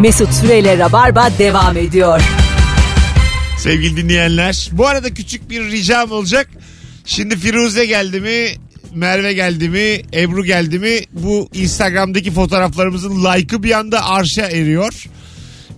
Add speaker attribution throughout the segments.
Speaker 1: Mesut Süreyle Rabarba devam ediyor.
Speaker 2: Sevgili dinleyenler. Bu arada küçük bir ricam olacak. Şimdi Firuze geldi mi? Merve geldi mi? Ebru geldi mi? Bu Instagram'daki fotoğraflarımızın like'ı bir anda arşa eriyor.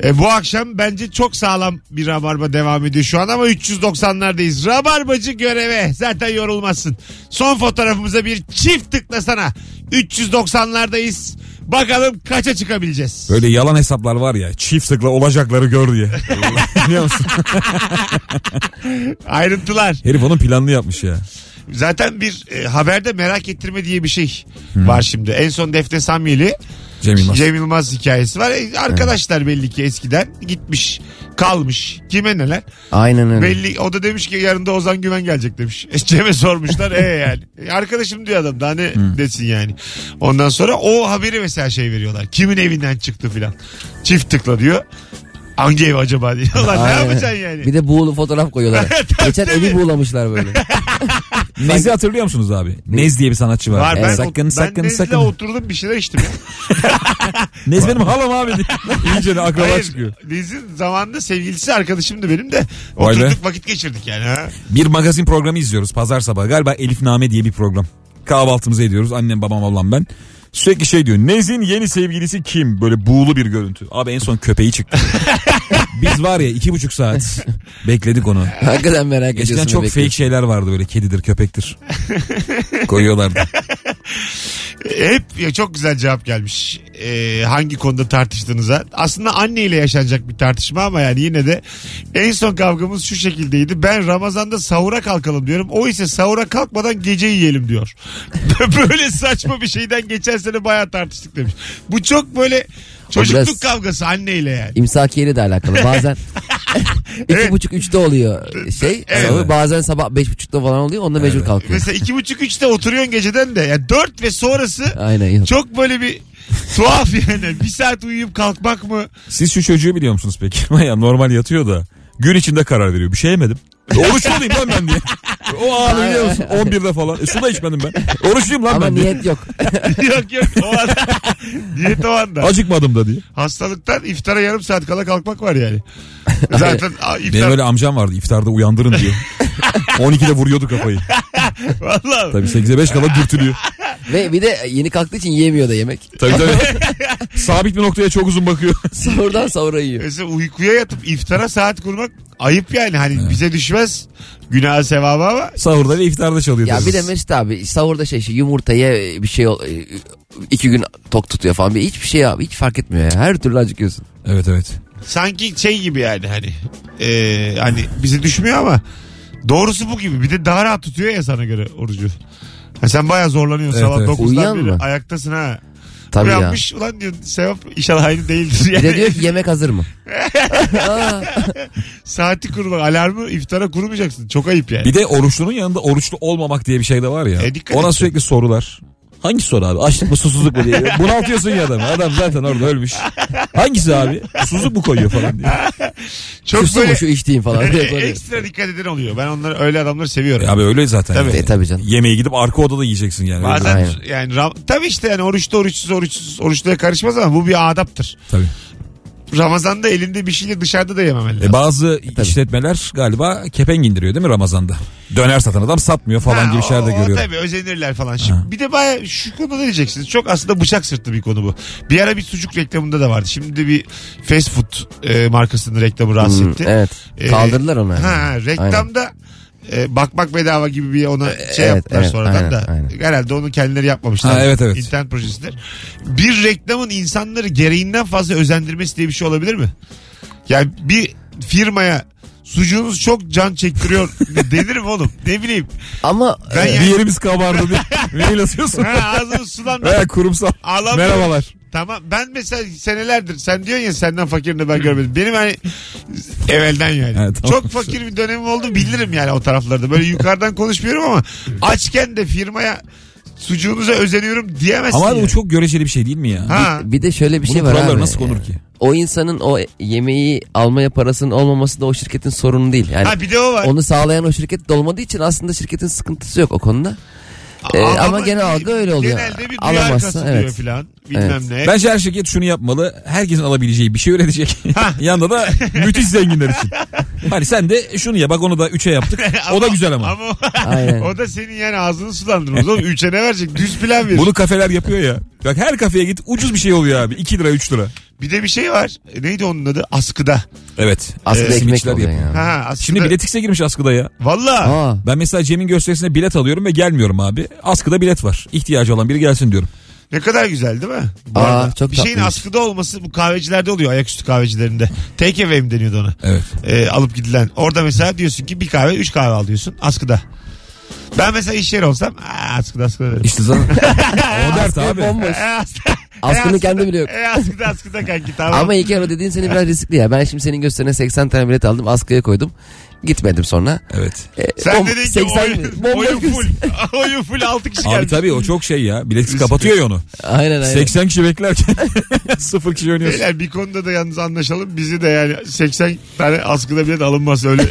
Speaker 2: E, bu akşam bence çok sağlam bir rabarba devam ediyor şu an ama 390'lardayız. Rabarbacı göreve. Zaten yorulmazsın. Son fotoğrafımıza bir çift tıklasana. 390'lardayız. Bakalım kaça çıkabileceğiz.
Speaker 3: Böyle yalan hesaplar var ya çift tıkla olacakları gör diye. Biliyor musun?
Speaker 2: Ayrıntılar.
Speaker 3: Herif onun planını yapmış ya.
Speaker 2: Zaten bir e, haberde merak ettirme diye bir şey var şimdi. En son Defne Samyeli
Speaker 3: Cem Yılmaz.
Speaker 2: Cem Yılmaz hikayesi var. E, arkadaşlar belli ki eskiden gitmiş kalmış. Kime neler?
Speaker 4: Aynen öyle.
Speaker 2: Belli o da demiş ki yarın da Ozan Güven gelecek demiş. E, Cem'e sormuşlar e yani. E, arkadaşım diyor adam daha ne desin yani. Ondan sonra o haberi mesela şey veriyorlar. Kimin evinden çıktı filan. Çift tıkla diyor. Hangi ev acaba diyor. Ulan ne
Speaker 4: Aynen.
Speaker 2: yapacaksın yani?
Speaker 4: Bir de buğulu fotoğraf koyuyorlar. Geçen evi buğulamışlar böyle.
Speaker 3: Nez'i hatırlıyor musunuz abi? Nez diye bir sanatçı var.
Speaker 2: Var ben,
Speaker 3: sakın
Speaker 2: ben
Speaker 3: sakın
Speaker 2: Nez'le
Speaker 3: sakın.
Speaker 2: oturdum bir şeyler içtim. ya.
Speaker 3: Nez benim halam abi diye. İyice de akraba
Speaker 2: Hayır,
Speaker 3: çıkıyor.
Speaker 2: Nez'in zamanında sevgilisi arkadaşımdı benim de.
Speaker 3: Vay be.
Speaker 2: Oturduk vakit geçirdik yani. Ha?
Speaker 3: Bir magazin programı izliyoruz pazar sabahı. Galiba Elif Name diye bir program. Kahvaltımızı ediyoruz. Annem babam ablam ben. Sürekli şey diyor. Nez'in yeni sevgilisi kim? Böyle buğulu bir görüntü. Abi en son köpeği çıktı. Biz var ya iki buçuk saat bekledik onu.
Speaker 4: Hakikaten merak ediyorsun.
Speaker 3: Eskiden çok
Speaker 4: bekliyorsun.
Speaker 3: fake şeyler vardı böyle kedidir köpektir. Koyuyorlardı.
Speaker 2: Hep ya çok güzel cevap gelmiş. Ee, hangi konuda tartıştığınıza. Aslında anneyle yaşanacak bir tartışma ama yani yine de en son kavgamız şu şekildeydi. Ben Ramazan'da sahura kalkalım diyorum. O ise sahura kalkmadan gece yiyelim diyor. böyle saçma bir şeyden geçen sene bayağı tartıştık demiş. Bu çok böyle çocukluk
Speaker 4: biraz-
Speaker 2: kavgası anneyle yani.
Speaker 4: İmsakiyeyle de alakalı. Bazen iki buçuk üçte oluyor şey.
Speaker 2: Evet.
Speaker 4: Sonra bazen sabah beş buçukta falan oluyor. Onda mecbur kalkıyor.
Speaker 2: Mesela iki buçuk üçte oturuyorsun geceden de. Yani dört ve sonrası
Speaker 4: Aynen. yok.
Speaker 2: çok böyle bir tuhaf yani. Bir saat uyuyup kalkmak mı?
Speaker 3: Siz şu çocuğu biliyor musunuz peki? ya normal yatıyor da gün içinde karar veriyor. Bir şey yemedim. Oruç olayım lan ben diye. O anı biliyor musun? 11'de falan. E, su da içmedim ben. Oruçluyum lan
Speaker 4: Ama
Speaker 3: ben diye.
Speaker 4: niyet yok.
Speaker 2: yok yok o anda. Niyet o anda.
Speaker 3: Acıkmadım da diye.
Speaker 2: Hastalıktan iftara yarım saat kala kalkmak var yani. Zaten a, iftar.
Speaker 3: Benim öyle amcam vardı iftarda uyandırın diye. 12'de vuruyordu kafayı.
Speaker 2: Vallahi.
Speaker 3: Tabii 8'e 5 kala dürtülüyor.
Speaker 4: Ve bir de yeni kalktığı için yiyemiyor da yemek.
Speaker 3: Tabii tabii. Sabit bir noktaya çok uzun bakıyor.
Speaker 4: Sahurdan sahura yiyor.
Speaker 2: Mesela uykuya yatıp iftara saat kurmak ayıp yani. Hani bize düşmez günah sevabı ama
Speaker 3: Sahurda ve iftarda çalıyor.
Speaker 4: Ya bir de Mesut abi sahurda şey, şey yumurta ye bir şey ol, iki gün tok tutuyor falan. Bir, hiçbir şey abi hiç fark etmiyor ya. Her türlü acıkıyorsun.
Speaker 3: Evet evet.
Speaker 2: sanki şey gibi yani hani e, hani bize düşmüyor ama doğrusu bu gibi. Bir de daha rahat tutuyor ya sana göre orucu. Ha sen bayağı zorlanıyorsun
Speaker 3: Evet,
Speaker 2: sabah
Speaker 3: evet.
Speaker 2: 9'dan
Speaker 4: Uyuyan
Speaker 2: beri
Speaker 4: mı?
Speaker 2: ayaktasın ha.
Speaker 4: Tabii ya.
Speaker 2: Uyanmış ulan diyor sevap inşallah aynı değildir.
Speaker 4: Bir
Speaker 2: Yani.
Speaker 4: de diyor ki yemek hazır mı?
Speaker 2: Saati kurulur. Alarmı iftara kurmayacaksın. Çok ayıp yani.
Speaker 3: Bir de oruçlunun yanında oruçlu olmamak diye bir şey de var ya.
Speaker 2: E, dikkat
Speaker 3: Ona
Speaker 2: et.
Speaker 3: sürekli sorular. Hangi soru abi? Açlık mı susuzluk mu diye. Bunaltıyorsun ya adamı. Adam zaten orada ölmüş. Hangisi abi? Susuzluk mu koyuyor falan diye.
Speaker 2: Çok
Speaker 4: Küstü
Speaker 2: böyle
Speaker 4: mu şu içtiğin falan diye böyle.
Speaker 2: ekstra dikkat eden oluyor. Ben onları öyle adamları seviyorum.
Speaker 3: E abi öyle zaten.
Speaker 2: Tabii.
Speaker 4: E, tabii canım.
Speaker 3: Yemeği gidip arka odada yiyeceksin yani. Öyle
Speaker 2: Bazen
Speaker 4: Aynen.
Speaker 2: yani ram- tabii işte yani oruçta oruçsuz oruçsuz oruçluya karışmaz ama bu bir adaptır.
Speaker 3: Tabii.
Speaker 2: Ramazan'da elinde bir şeyle dışarıda da yememen lazım.
Speaker 3: E bazı işletmeler galiba kepenk indiriyor değil mi Ramazan'da? Döner satan adam satmıyor falan
Speaker 2: Ha,
Speaker 3: gibi şeyler de
Speaker 2: o- o
Speaker 3: görüyorum.
Speaker 2: Tabii özenirler falan. Şimdi, bir de baya şu konuda ne diyeceksiniz? Çok aslında bıçak sırtı bir konu bu. Bir ara bir sucuk reklamında da vardı. Şimdi bir fast food e, markasının reklamı rahatsız
Speaker 4: Hmm,
Speaker 2: etti.
Speaker 4: evet.
Speaker 2: E,
Speaker 4: Kaldırdılar onu.
Speaker 2: Ha,
Speaker 4: Aynen.
Speaker 2: reklamda e, bakmak bedava gibi bir ona şey
Speaker 4: evet,
Speaker 2: yaptılar
Speaker 4: evet,
Speaker 2: sonradan
Speaker 4: aynen,
Speaker 2: da.
Speaker 4: aynen.
Speaker 2: Herhalde onu kendileri yapmamışlar.
Speaker 3: Ha, evet, evet.
Speaker 2: İnternet projesidir. Bir reklamın insanları gereğinden fazla özendirmesi diye bir şey olabilir mi? Yani bir firmaya sucuğunuz çok can çektiriyor denir mi oğlum? Ne bileyim.
Speaker 4: Ama
Speaker 2: Ben
Speaker 4: e,
Speaker 2: yani-
Speaker 3: Bir yerimiz kabardı diye. Mail atıyorsun.
Speaker 2: Ha, ağzımız sulandı.
Speaker 3: He kurumsal.
Speaker 2: Ağlamıyorum.
Speaker 3: Merhabalar.
Speaker 2: Tamam ben mesela senelerdir sen diyorsun ya senden fakirini ben görmedim. Benim hani evvelden yani.
Speaker 3: Evet, tamam.
Speaker 2: Çok fakir bir dönemim oldu bilirim yani o taraflarda. Böyle yukarıdan konuşmuyorum ama açken de firmaya sucuğunuza özeniyorum diyemezsin.
Speaker 3: Ama
Speaker 2: yani.
Speaker 3: bu çok göreceli bir şey değil mi ya?
Speaker 2: Ha.
Speaker 4: bir de şöyle bir
Speaker 3: Bunun
Speaker 4: şey var
Speaker 3: kuralları
Speaker 4: abi.
Speaker 3: nasıl konur ki?
Speaker 4: O insanın o yemeği almaya parasının olmaması da o şirketin sorunu değil. Yani
Speaker 2: ha bir de o var.
Speaker 4: onu sağlayan o şirket de olmadığı için aslında şirketin sıkıntısı yok o konuda. Ee, ama genel algı öyle oluyor.
Speaker 2: Genelde bir duyar
Speaker 4: Alamazsın,
Speaker 2: kasılıyor
Speaker 4: evet.
Speaker 2: filan. Bilmem
Speaker 4: Evet.
Speaker 2: ne.
Speaker 3: Bence her şirket şunu yapmalı. Herkesin alabileceği bir şey üretecek. Yanında da müthiş zenginler için. Hani sen de şunu ya bak onu da 3'e yaptık. o da güzel ama.
Speaker 2: Ama
Speaker 4: Aynen.
Speaker 2: o da senin yani ağzını sulandırmaz. Oğlum üçe ne verecek? Düz plan verir.
Speaker 3: Bunu kafeler yapıyor ya. Bak her kafeye git ucuz bir şey oluyor abi. 2 lira 3 lira.
Speaker 2: Bir de bir şey var. E, Neydi onun adı? Askıda.
Speaker 3: Evet.
Speaker 4: Aslında
Speaker 3: Ee,
Speaker 4: ekmek
Speaker 3: simitçiler
Speaker 4: oluyor
Speaker 3: yapıyor.
Speaker 4: ya.
Speaker 2: Ha, askıda.
Speaker 3: Şimdi biletix'e girmiş askıda ya.
Speaker 2: Valla.
Speaker 4: Aa,
Speaker 3: Ben mesela Cem'in gösterisine bilet alıyorum ve gelmiyorum abi. Askıda bilet var. İhtiyacı olan biri gelsin diyorum.
Speaker 2: Ne kadar güzel değil mi? Bu
Speaker 4: Aa,
Speaker 2: arada.
Speaker 4: çok
Speaker 2: bir şeyin
Speaker 4: tatlıymış.
Speaker 2: askıda olması bu kahvecilerde oluyor. Ayaküstü kahvecilerinde. Take away mi deniyordu ona?
Speaker 3: Evet.
Speaker 2: Ee, alıp gidilen. Orada mesela diyorsun ki bir kahve üç kahve alıyorsun askıda. Ben mesela iş yeri olsam aa, askıda askıda derim.
Speaker 3: İşte zaten o dert abi.
Speaker 4: bomboş.
Speaker 2: Askıda.
Speaker 4: Askını
Speaker 2: E,
Speaker 4: kendi bile yok.
Speaker 2: E, askıda askıda kanki tamam.
Speaker 4: Ama İlker o dediğin senin biraz riskli ya. Ben şimdi senin gösterine 80 tane bilet aldım. Askıya koydum. Gitmedim sonra.
Speaker 3: Evet.
Speaker 4: E,
Speaker 2: Sen
Speaker 4: bom-
Speaker 2: dedin ki
Speaker 4: 80
Speaker 2: oyun, full. oyun full 6 kişi
Speaker 3: Abi
Speaker 2: gelmiş.
Speaker 3: tabii o çok şey ya. Biletsiz kapatıyor ya onu.
Speaker 4: Aynen aynen.
Speaker 3: 80 kişi beklerken sıfır kişi oynuyorsun.
Speaker 2: Beyler bir konuda da yalnız anlaşalım. Bizi de yani 80 tane askıda bile de alınmaz öyle.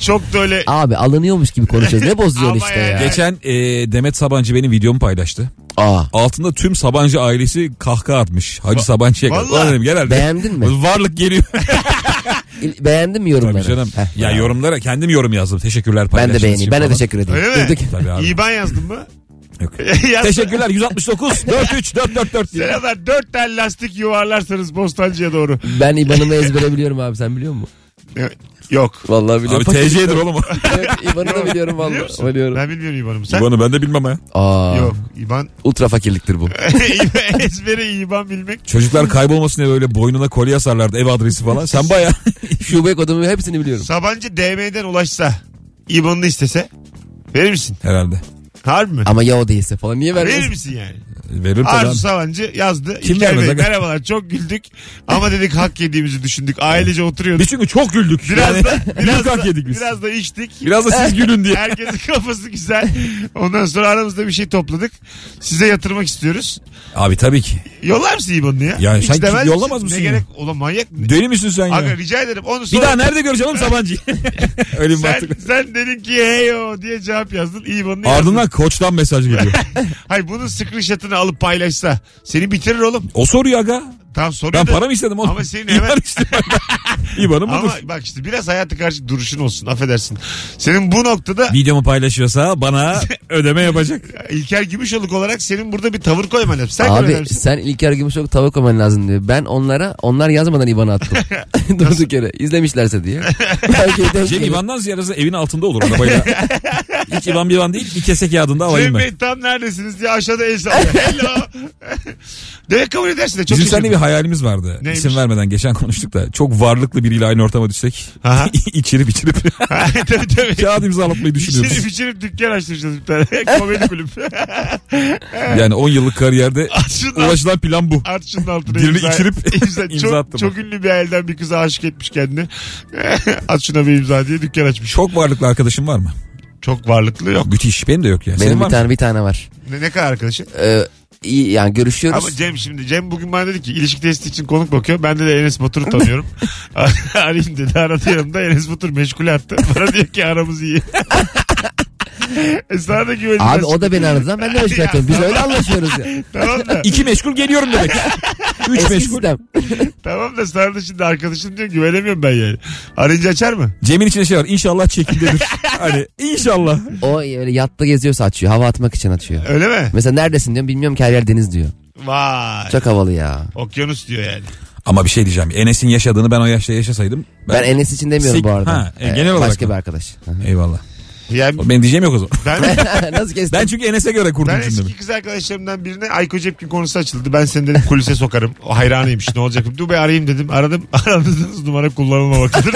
Speaker 2: Çok da öyle
Speaker 4: Abi alınıyormuş gibi konuşuyoruz. Ne bozuyorsun
Speaker 2: Ama
Speaker 4: işte ya.
Speaker 3: Geçen e, Demet Sabancı benim videomu paylaştı.
Speaker 4: Aa,
Speaker 3: Altında tüm Sabancı ailesi kahkaha atmış. Hacı Sabancı'ya kadar.
Speaker 2: vallahi.
Speaker 3: Herhalde.
Speaker 4: beğendin mi?
Speaker 3: Varlık geliyor.
Speaker 4: Beğendin mi yorumları?
Speaker 3: Tabii canım.
Speaker 4: Heh.
Speaker 3: Ya yorumlara kendim yorum yazdım. Teşekkürler
Speaker 4: Ben de
Speaker 3: paylaştığınız
Speaker 4: beğeneyim.
Speaker 3: için
Speaker 4: Ben de
Speaker 3: falan.
Speaker 4: teşekkür edeyim.
Speaker 2: Öyle mi?
Speaker 4: Durduk.
Speaker 3: Tabii abi.
Speaker 2: İban yazdın mı?
Speaker 3: Yok. Teşekkürler 169 43 444 diye.
Speaker 2: Selamlar. Dört tane lastik yuvarlarsanız Bostancı'ya doğru.
Speaker 4: Ben İban'ımı ezbere biliyorum abi sen biliyor musun?
Speaker 2: Evet. Yok.
Speaker 4: Vallahi biliyorum.
Speaker 3: Abi TC'dir oğlum o.
Speaker 4: Evet, İban'ı da biliyorum
Speaker 2: Biliyor
Speaker 4: vallahi.
Speaker 2: musun?
Speaker 4: Biliyorum.
Speaker 2: Ben bilmiyorum İban'ımı. Sen?
Speaker 3: Bunu ben de bilmem ha.
Speaker 4: Aa,
Speaker 2: Yok. İban.
Speaker 4: ultra fakirliktir bu.
Speaker 2: Ezbere İban bilmek.
Speaker 3: Çocuklar kaybolmasın diye böyle boynuna kolye asarlardı ev adresi falan. Sen baya
Speaker 4: Şube kodumu hepsini biliyorum.
Speaker 2: Sabancı DM'den ulaşsa İban'ını istese verir misin?
Speaker 3: herhalde.
Speaker 2: Harbi mi?
Speaker 4: Ama ya o değilse falan niye
Speaker 2: Verir
Speaker 4: vermez?
Speaker 2: misin yani?
Speaker 3: Verir tabii.
Speaker 2: Arzu
Speaker 3: abi.
Speaker 2: Savancı yazdı.
Speaker 3: Kim
Speaker 2: İlker
Speaker 3: vermez
Speaker 2: Bey
Speaker 3: aga?
Speaker 2: merhabalar çok güldük. Ama dedik hak yediğimizi düşündük. Ailece oturuyorduk.
Speaker 3: Biz çünkü çok güldük.
Speaker 2: Biraz
Speaker 3: Yani
Speaker 2: da, biraz,
Speaker 3: büyük hak
Speaker 2: da,
Speaker 3: yedik biz.
Speaker 2: biraz da içtik.
Speaker 3: Biraz da siz gülün diye.
Speaker 2: Herkesin kafası güzel. Ondan sonra aramızda bir şey topladık. Size yatırmak istiyoruz.
Speaker 3: Abi tabii ki.
Speaker 2: Yollar mısın İban'ını ya?
Speaker 3: Ya
Speaker 2: Hiç
Speaker 3: sen
Speaker 2: demez
Speaker 3: kim- yollamaz
Speaker 2: misin?
Speaker 3: mısın
Speaker 2: Ne
Speaker 3: ya?
Speaker 2: gerek? Ulan manyak mı?
Speaker 3: Deli misin sen ya?
Speaker 2: Aga rica ederim. Onu
Speaker 3: Bir
Speaker 2: sonra...
Speaker 3: daha nerede göreceğim oğlum Sabancı'yı? Öyle bir
Speaker 2: sen,
Speaker 3: mantık.
Speaker 2: sen dedin ki heyo diye cevap yazdın. İban'ını yazdın.
Speaker 3: Ardından koçtan mesaj geliyor.
Speaker 2: Hayır bunun screenshot'ını alıp paylaşsa seni bitirir oğlum.
Speaker 3: O soruyor aga.
Speaker 2: Tamam soruyor
Speaker 3: Ben
Speaker 2: da-
Speaker 3: para mı istedim oğlum?
Speaker 2: Ama senin hemen-
Speaker 3: İban istedim. İban'ım
Speaker 2: Ama
Speaker 3: budur.
Speaker 2: bak işte biraz hayata karşı duruşun olsun affedersin. Senin bu noktada
Speaker 3: Videomu paylaşıyorsa bana ödeme yapacak.
Speaker 2: İlker Gümüşoluk olarak senin burada bir tavır koyman lazım. Sen
Speaker 4: Abi
Speaker 2: mısın?
Speaker 4: sen İlker Gümüşok tavuk koyman lazım diyor. Ben onlara onlar yazmadan İban'ı attım. Durduk yere izlemişlerse diye.
Speaker 3: Cem
Speaker 4: gelir.
Speaker 3: İvan'dan ziyade evin altında olur arabayla. Hiç İvan bir İvan değil bir kese kağıdında alayım
Speaker 2: Cem
Speaker 3: ben.
Speaker 2: Bey tam neredesiniz diye aşağıda el sallıyor. Hello. Demek kabul edersin de çok
Speaker 3: Bizim seninle bir. Hayalimiz vardı.
Speaker 2: Neymiş?
Speaker 3: İsim vermeden geçen konuştuk da. Çok varlıklı biriyle aynı ortama düşsek. İçirip içirip
Speaker 2: tabii tabii.
Speaker 3: kağıt imzalatmayı düşünüyoruz.
Speaker 2: İçirip içirip dükkan açtıracağız bir tane. Komedi kulüp.
Speaker 3: Yani 10 yıllık kariyerde
Speaker 2: At şunun,
Speaker 3: ulaşılan plan bu.
Speaker 2: at şunun altına
Speaker 3: Birini
Speaker 2: imza.
Speaker 3: içirip
Speaker 2: imza.
Speaker 3: imza
Speaker 2: çok,
Speaker 3: attım.
Speaker 2: çok ünlü bir elden bir kıza aşık etmiş kendini. at şuna bir imza diye dükkan açmış. Çok,
Speaker 3: Çok varlıklı arkadaşım var mı?
Speaker 2: varlıklı yok.
Speaker 3: Müthiş. Benim de yok ya. Senin
Speaker 4: Benim
Speaker 3: var
Speaker 4: bir
Speaker 3: mı?
Speaker 4: tane bir tane var.
Speaker 2: Ne, ne kadar arkadaşın?
Speaker 4: Ee, iyi yani görüşüyoruz.
Speaker 2: Ama Cem şimdi Cem bugün bana dedi ki ilişki testi için konuk bakıyor. Ben de, de Enes Batur'u tanıyorum. Arayayım dedi. Aradı yanımda Enes Batur meşgul attı. Bana diyor ki aramız iyi. e sana da güveneceğiz.
Speaker 4: Abi o da beni aradı. Ben de meşgul yapıyorum. Biz öyle anlaşıyoruz ya.
Speaker 2: Tamam da.
Speaker 3: İki meşgul geliyorum demek. Üç
Speaker 4: Eski
Speaker 3: meşgul.
Speaker 4: sistem.
Speaker 2: tamam da sana da şimdi arkadaşım diyor güvenemiyorum ben yani. Arayınca açar mı?
Speaker 3: Cem'in içinde şey var. İnşallah çekimdedir. hani inşallah.
Speaker 4: O öyle yatta geziyorsa açıyor. Hava atmak için açıyor.
Speaker 2: Öyle mi?
Speaker 4: Mesela neredesin diyorum. Bilmiyorum ki her yer deniz diyor.
Speaker 2: Vay.
Speaker 4: Çok havalı ya.
Speaker 2: Okyanus diyor yani.
Speaker 3: Ama bir şey diyeceğim. Enes'in yaşadığını ben o yaşta yaşasaydım.
Speaker 4: Ben, Enes için demiyorum
Speaker 3: Sik-
Speaker 4: bu arada.
Speaker 3: Ha, e,
Speaker 4: Ee,
Speaker 3: genel olarak
Speaker 4: Başka
Speaker 3: mı?
Speaker 4: bir arkadaş.
Speaker 3: Eyvallah.
Speaker 2: Yani
Speaker 3: Benim diyeceğim yok o zaman.
Speaker 2: ben,
Speaker 4: Nasıl kestin?
Speaker 3: Ben çünkü Enes'e göre kurdum
Speaker 2: ben
Speaker 3: cümlemi.
Speaker 2: eski kız arkadaşlarımdan birine Ayko Cepkin konusu açıldı. Ben seni dedim kulise sokarım. O hayranıymış ne olacak? Dur be arayayım dedim. Aradım. Aradığınız numara kullanılmamaktadır.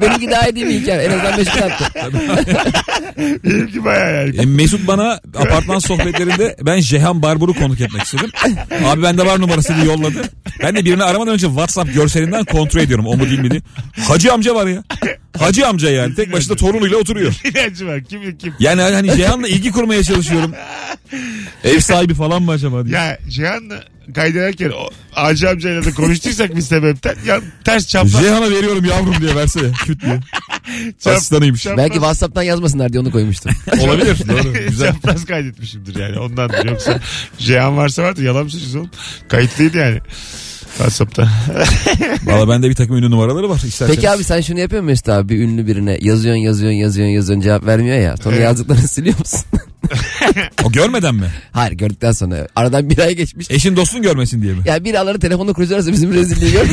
Speaker 4: Benimki daha iyi değil mi İlker? En azından meşgul attı.
Speaker 2: Benimki baya yani.
Speaker 3: E, Mesut bana apartman sohbetlerinde ben Jehan Barbur'u konuk etmek istedim. Abi bende var numarası diye yolladı. Ben de birini aramadan önce WhatsApp görselinden kontrol ediyorum. O mu değil mi diye. Hacı amca var ya. Hacı amca yani. Tek başına torunuyla oturuyor.
Speaker 2: İnancı var. Kim kim?
Speaker 3: Yani hani Jehan'la ilgi kurmaya çalışıyorum. Ev sahibi falan mı acaba diye.
Speaker 2: Ya Cihan'la kaydederken o Hacı amcayla da konuştuysak bir sebepten ya ters çapraz
Speaker 3: Jehan'a veriyorum yavrum diye versene. Küt diye.
Speaker 2: Çap-
Speaker 3: Asistanıymış.
Speaker 2: çapraz-
Speaker 4: Belki WhatsApp'tan yazmasınlar diye onu koymuştum.
Speaker 3: Olabilir. Doğru. Güzel.
Speaker 2: Çapraz kaydetmişimdir yani ondandır. Yoksa Cihan varsa vardı yalan mı söylüyorsun oğlum? Kayıtlıydı yani. WhatsApp'ta.
Speaker 3: Valla bende bir takım ünlü numaraları var. İsterseniz.
Speaker 4: Peki abi sen şunu yapıyor musun Mesut abi? Bir ünlü birine yazıyorsun yazıyorsun yazıyorsun yazıyorsun cevap vermiyor ya. Sonra
Speaker 2: Evet.
Speaker 4: yazdıklarını siliyor musun?
Speaker 3: O görmeden mi?
Speaker 4: Hayır gördükten sonra. Aradan bir ay geçmiş.
Speaker 3: Eşin dostun görmesin diye mi?
Speaker 4: Ya bir alanı telefonla kurcalarsa bizim rezilliği mü?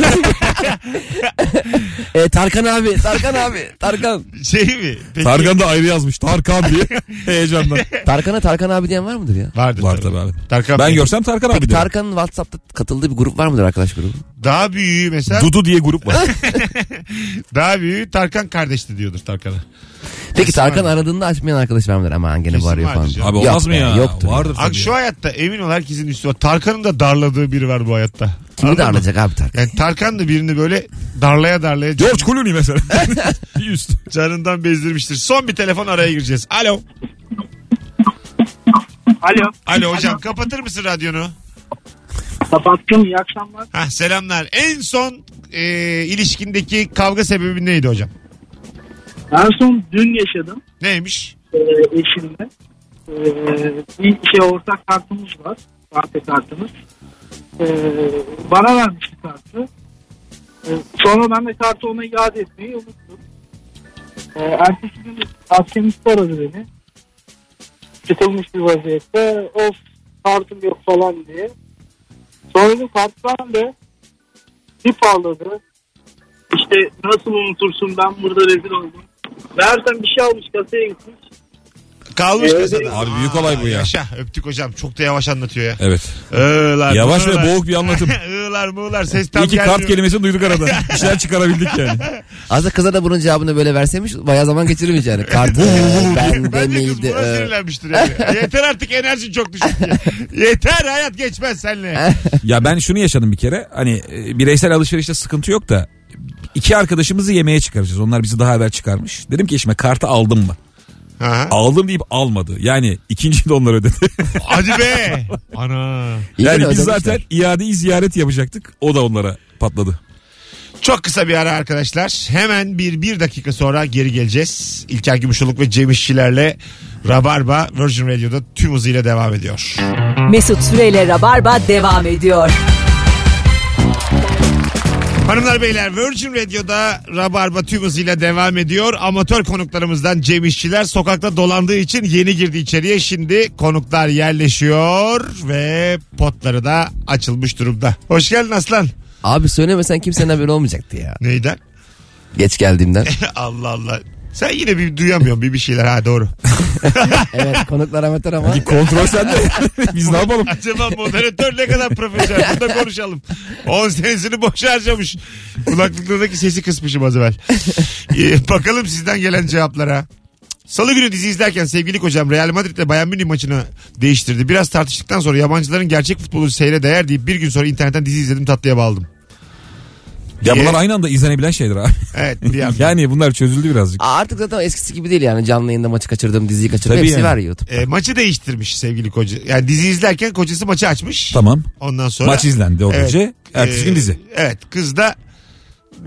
Speaker 4: e, Tarkan abi, Tarkan abi, Tarkan.
Speaker 2: Şey mi? Peki,
Speaker 3: Tarkan da ayrı yazmış. Tarkan diye. Heyecandan.
Speaker 4: Tarkan'a Tarkan abi diyen var mıdır ya?
Speaker 2: Vardır.
Speaker 3: Var tabii abi.
Speaker 2: Tarkan
Speaker 3: Ben
Speaker 2: Bey.
Speaker 3: görsem Tarkan abi
Speaker 4: Peki
Speaker 3: derim.
Speaker 4: Tarkan'ın WhatsApp'ta katıldığı bir grup var mıdır arkadaş grubu?
Speaker 2: Daha büyüğü mesela
Speaker 3: Dudu diye grup var.
Speaker 2: daha büyüğü Tarkan kardeşti diyordur Tarkan'a.
Speaker 4: Peki
Speaker 2: Kesin
Speaker 4: Tarkan
Speaker 2: vardır.
Speaker 4: aradığında açmayan arkadaş var mıdır? Aman gene bu
Speaker 2: Kesin
Speaker 4: arıyor
Speaker 2: vardır
Speaker 4: falan.
Speaker 2: canım.
Speaker 3: Abi
Speaker 4: Yok
Speaker 3: olmaz mı
Speaker 4: be,
Speaker 3: ya?
Speaker 4: Yoktur.
Speaker 3: Vardır
Speaker 2: Abi
Speaker 3: tabii.
Speaker 2: şu hayatta emin ol herkesin üstü var. Tarkan'ın da darladığı biri var bu hayatta.
Speaker 4: Kimi
Speaker 2: Anladın mı?
Speaker 4: darlayacak abi Tarkan?
Speaker 2: Yani Tarkan da birini böyle darlaya darlaya
Speaker 3: George Clooney mesela. bir üst.
Speaker 2: canından bezdirmiştir. Son bir telefon araya gireceğiz. Alo.
Speaker 5: Alo.
Speaker 2: Alo hocam kapatır mısın radyonu?
Speaker 5: Kapattım. İyi akşamlar.
Speaker 2: Hah selamlar. En son e, ilişkindeki kavga sebebi neydi hocam?
Speaker 5: En son dün yaşadım
Speaker 2: Neymiş?
Speaker 5: e, eşimle. E, bir şey ortak kartımız var. Bahçe kartımız. E, bana vermişti kartı. E, sonra ben de kartı ona iade etmeyi unuttum. E, ertesi gün akşamüstü aradı beni. Sıkılmış bir vaziyette. Of kartım yok falan diye. Sonra dedim karttan da tip ağladı. İşte nasıl unutursun ben burada rezil oldum. Meğersem bir şey almış kasaya gitmiş.
Speaker 2: Kalmış
Speaker 5: Evet.
Speaker 2: kasada.
Speaker 3: Abi büyük olay bu ya.
Speaker 2: Yaşa öptük hocam. Çok da yavaş anlatıyor ya.
Speaker 3: Evet.
Speaker 2: Iğlar,
Speaker 3: Yavaş ve boğuk bir anlatım.
Speaker 2: Iğlar mığlar ses tam
Speaker 3: İyi ki
Speaker 2: gelmiyor.
Speaker 3: kart kelimesini duyduk arada. Bir şeyler çıkarabildik yani.
Speaker 4: Aslında kıza da bunun cevabını böyle verseymiş bayağı zaman geçirmiş yani. Kart e, bende
Speaker 2: Bence kız
Speaker 4: miydi?
Speaker 2: buna
Speaker 4: e,
Speaker 2: sinirlenmiştir yani. Yeter artık enerjin çok düşük. diye. Yeter hayat geçmez seninle.
Speaker 3: Ya ben şunu yaşadım bir kere. Hani e, bireysel alışverişte sıkıntı yok da iki arkadaşımızı yemeğe çıkaracağız. Onlar bizi daha evvel çıkarmış. Dedim ki eşime kartı aldım mı?
Speaker 2: Aha.
Speaker 3: Aldım deyip almadı. Yani ikinciyi de onlar ödedi.
Speaker 2: Hadi be. Ana.
Speaker 4: iyi
Speaker 3: yani biz
Speaker 4: ödemişler.
Speaker 3: zaten iadeyi ziyaret yapacaktık. O da onlara patladı.
Speaker 2: Çok kısa bir ara arkadaşlar. Hemen bir, bir dakika sonra geri geleceğiz. İlker Gümüşoluk ve Cem İşçilerle Rabarba Virgin Radio'da tüm hızıyla devam ediyor.
Speaker 1: Mesut Süreyle Rabarba devam ediyor.
Speaker 2: Hanımlar beyler Virgin Radio'da Rabarba tüm hızıyla devam ediyor. Amatör konuklarımızdan Cem İşçiler sokakta dolandığı için yeni girdi içeriye. Şimdi konuklar yerleşiyor ve potları da açılmış durumda. Hoş geldin Aslan.
Speaker 4: Abi söylemesen kimsenin haberi olmayacaktı ya.
Speaker 2: Neyden?
Speaker 4: Geç geldiğimden.
Speaker 2: Allah Allah. Sen yine bir duyamıyorsun bir bir şeyler ha doğru.
Speaker 4: evet konuklar amatör ama.
Speaker 3: Kontrol sende. Biz ne yapalım?
Speaker 2: Acaba moderatör ne kadar profesyonel? Burada konuşalım. 10 senesini boş harcamış. Kulaklıklardaki sesi kısmışım az evvel. Ee, bakalım sizden gelen cevaplara. Salı günü dizi izlerken sevgili kocam Real Madrid ile Bayern Münih maçını değiştirdi. Biraz tartıştıktan sonra yabancıların gerçek futbolu seyre değer deyip bir gün sonra internetten dizi izledim tatlıya bağladım.
Speaker 3: Ya bunlar aynı anda izlenebilen şeyler abi.
Speaker 2: Evet bir.
Speaker 3: Yani bunlar çözüldü birazcık.
Speaker 4: Aa, Artık zaten eskisi gibi değil yani canlı yayında maçı kaçırdım diziyi kaçırdım
Speaker 3: Tabii
Speaker 4: hepsi
Speaker 3: yani.
Speaker 4: var YouTube.
Speaker 2: E, maçı değiştirmiş sevgili koca. Yani dizi izlerken kocası maçı açmış.
Speaker 3: Tamam.
Speaker 2: Ondan sonra.
Speaker 3: Maç izlendi o
Speaker 2: Evet.
Speaker 3: gece. Ertesi gün dizi.
Speaker 2: Evet kız da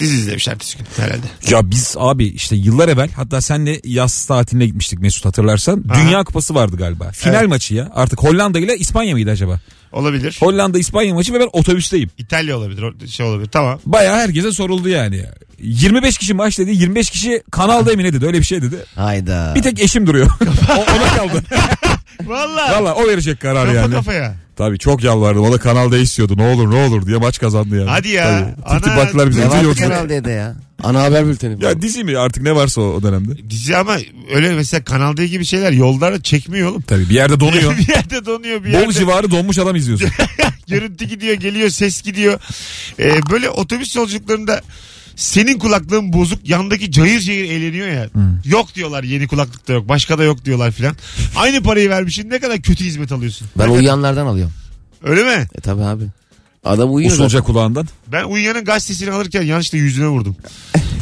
Speaker 2: dizi izlemiş ertesi gün herhalde.
Speaker 3: Ya biz abi işte yıllar evvel hatta senle yaz tatiline gitmiştik Mesut hatırlarsan.
Speaker 2: Aha.
Speaker 3: Dünya Kupası vardı galiba. Final
Speaker 2: Evet.
Speaker 3: maçı ya. Artık Hollanda ile İspanya mıydı acaba?
Speaker 2: Olabilir.
Speaker 3: Hollanda İspanya maçı ve ben otobüsteyim.
Speaker 2: İtalya olabilir. o Şey olabilir. Tamam.
Speaker 3: Bayağı herkese soruldu yani. 25 kişi maç dedi. 25 kişi kanalda emine dedi. Öyle bir şey dedi.
Speaker 4: Hayda.
Speaker 3: Bir tek eşim duruyor. o, ona kaldı.
Speaker 2: Valla.
Speaker 3: Valla o verecek karar
Speaker 2: Kafa
Speaker 3: yani.
Speaker 2: kafaya.
Speaker 3: Tabii çok yalvardım. O da kanalda istiyordu. Ne olur ne olur diye maç kazandı yani.
Speaker 2: Hadi ya.
Speaker 3: Tabii. Tip tip
Speaker 2: Ana,
Speaker 3: baktılar bize.
Speaker 4: Ne vardı
Speaker 3: yoksa-
Speaker 4: Kanal D'de ya? Ana haber bülteni.
Speaker 3: Ya dizi mi artık ne varsa o, o dönemde.
Speaker 2: Dizi ama öyle mesela Kanal D gibi şeyler yollarda çekmiyor oğlum.
Speaker 3: Tabii bir yerde donuyor.
Speaker 2: bir yerde donuyor bir
Speaker 3: Bol
Speaker 2: yerde
Speaker 3: civarı donmuş adam izliyorsun.
Speaker 2: görüntü gidiyor geliyor ses gidiyor. Ee, böyle otobüs yolculuklarında senin kulaklığın bozuk yandaki cayır cayır eğleniyor ya. Yok diyorlar yeni kulaklıkta yok başka da yok diyorlar filan. Aynı parayı vermişsin ne kadar kötü hizmet alıyorsun.
Speaker 4: Ben uyuyanlardan alıyorum.
Speaker 2: Öyle mi?
Speaker 4: E tabi abi. Adam uyuyor.
Speaker 3: Usulca kulağından.
Speaker 2: Ben uyuyanın gazetesini alırken yanlışlıkla yüzüne vurdum.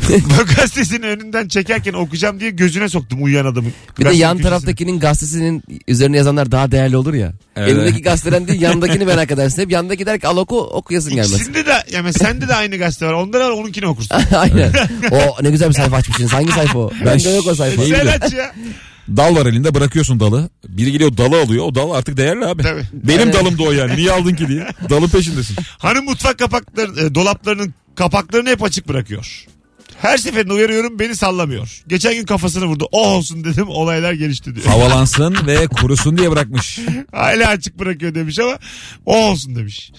Speaker 2: Bu gazetesinin önünden çekerken okuyacağım diye gözüne soktum uyuyan adamın.
Speaker 4: Bir de yan
Speaker 2: köşesine.
Speaker 4: taraftakinin gazetesinin üzerine yazanlar daha değerli olur ya.
Speaker 3: Evet.
Speaker 4: Elindeki gazeteden değil yandakini merak edersin. Hep yandaki der ki al oku okuyasın gelmez.
Speaker 2: İkisinde de yani sende de aynı gazete var. Onda da var onunkini okursun.
Speaker 4: Aynen. O ne güzel bir sayfa açmışsınız. Hangi sayfa o?
Speaker 3: Ben
Speaker 4: Bende yok o sayfa.
Speaker 2: Sen aç ya.
Speaker 3: Dal var elinde bırakıyorsun dalı. Biri geliyor dalı alıyor. O dal artık değerli abi.
Speaker 2: Tabii.
Speaker 3: Benim dalım da o yani. Niye aldın ki diye. Dalın peşindesin.
Speaker 2: Hani mutfak kapakları, e, dolaplarının kapaklarını hep açık bırakıyor. Her seferinde uyarıyorum beni sallamıyor. Geçen gün kafasını vurdu. Oh olsun dedim olaylar gelişti diyor.
Speaker 3: Havalansın ve kurusun diye bırakmış.
Speaker 2: Hala açık bırakıyor demiş ama oh olsun demiş.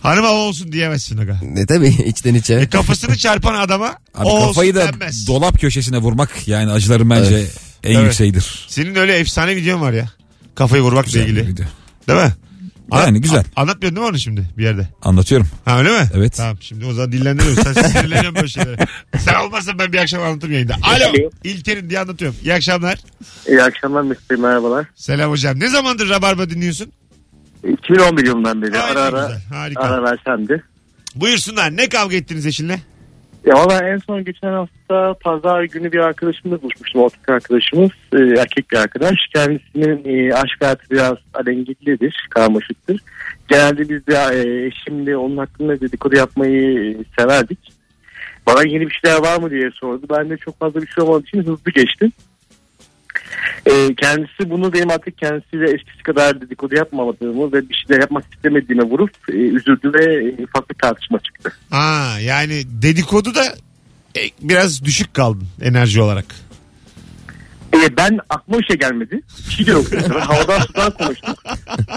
Speaker 2: Hanıma oh olsun diyemezsin aga.
Speaker 4: Ne tabii içten içe.
Speaker 2: E, kafasını çarpan adama
Speaker 3: Abi
Speaker 2: oh
Speaker 3: kafayı
Speaker 2: olsun
Speaker 3: da
Speaker 2: denmez.
Speaker 3: dolap köşesine vurmak yani acıların bence
Speaker 4: Evet.
Speaker 3: En
Speaker 2: Evet.
Speaker 3: yükseğidir.
Speaker 2: Senin öyle efsane videon var ya. Kafayı vurmakla ilgili.
Speaker 3: video.
Speaker 2: Değil mi?
Speaker 3: Yani güzel.
Speaker 2: anlatmıyorsun değil mi onu şimdi bir yerde?
Speaker 3: Anlatıyorum.
Speaker 2: Ha öyle mi?
Speaker 3: Evet.
Speaker 2: Tamam şimdi o zaman dillendiriyorsun. Sen sinirleniyorsun böyle şeylere. Sen olmazsan ben bir akşam anlatırım yayında. Alo.
Speaker 6: Alo.
Speaker 2: İlker'in diye anlatıyorum. İyi akşamlar.
Speaker 6: İyi akşamlar Mesut Bey merhabalar.
Speaker 2: Selam hocam. Ne zamandır Rabarba dinliyorsun?
Speaker 6: 2011 yılından beri
Speaker 2: Ay,
Speaker 6: ara ara
Speaker 2: güzel, harika.
Speaker 6: ara ara sende.
Speaker 2: Buyursunlar. Ne kavga ettiniz eşinle?
Speaker 6: Ya valla en son geçen hafta pazar günü bir arkadaşımla buluşmuştum. Ortak arkadaşımız. e, erkek bir arkadaş. Kendisinin e, aşk hayatı biraz alengirlidir. Karmaşıktır. Genelde biz de e, eşimle onun hakkında dedikodu yapmayı e, severdik. Bana yeni bir şeyler var mı diye sordu. Ben de çok fazla bir şey olmadığı için hızlı geçtim. E, kendisi bunu benim artık kendisiyle eskisi kadar dedikodu yapmamadığımı ve bir şeyler yapmak istemediğime vurup e, üzüldü ve e, ufak tartışma çıktı.
Speaker 2: Ha yani dedikodu da e, biraz düşük kaldın enerji olarak.
Speaker 6: E, ben aklıma bir şey gelmedi. Bir şey de yok. Havadan sudan konuştuk.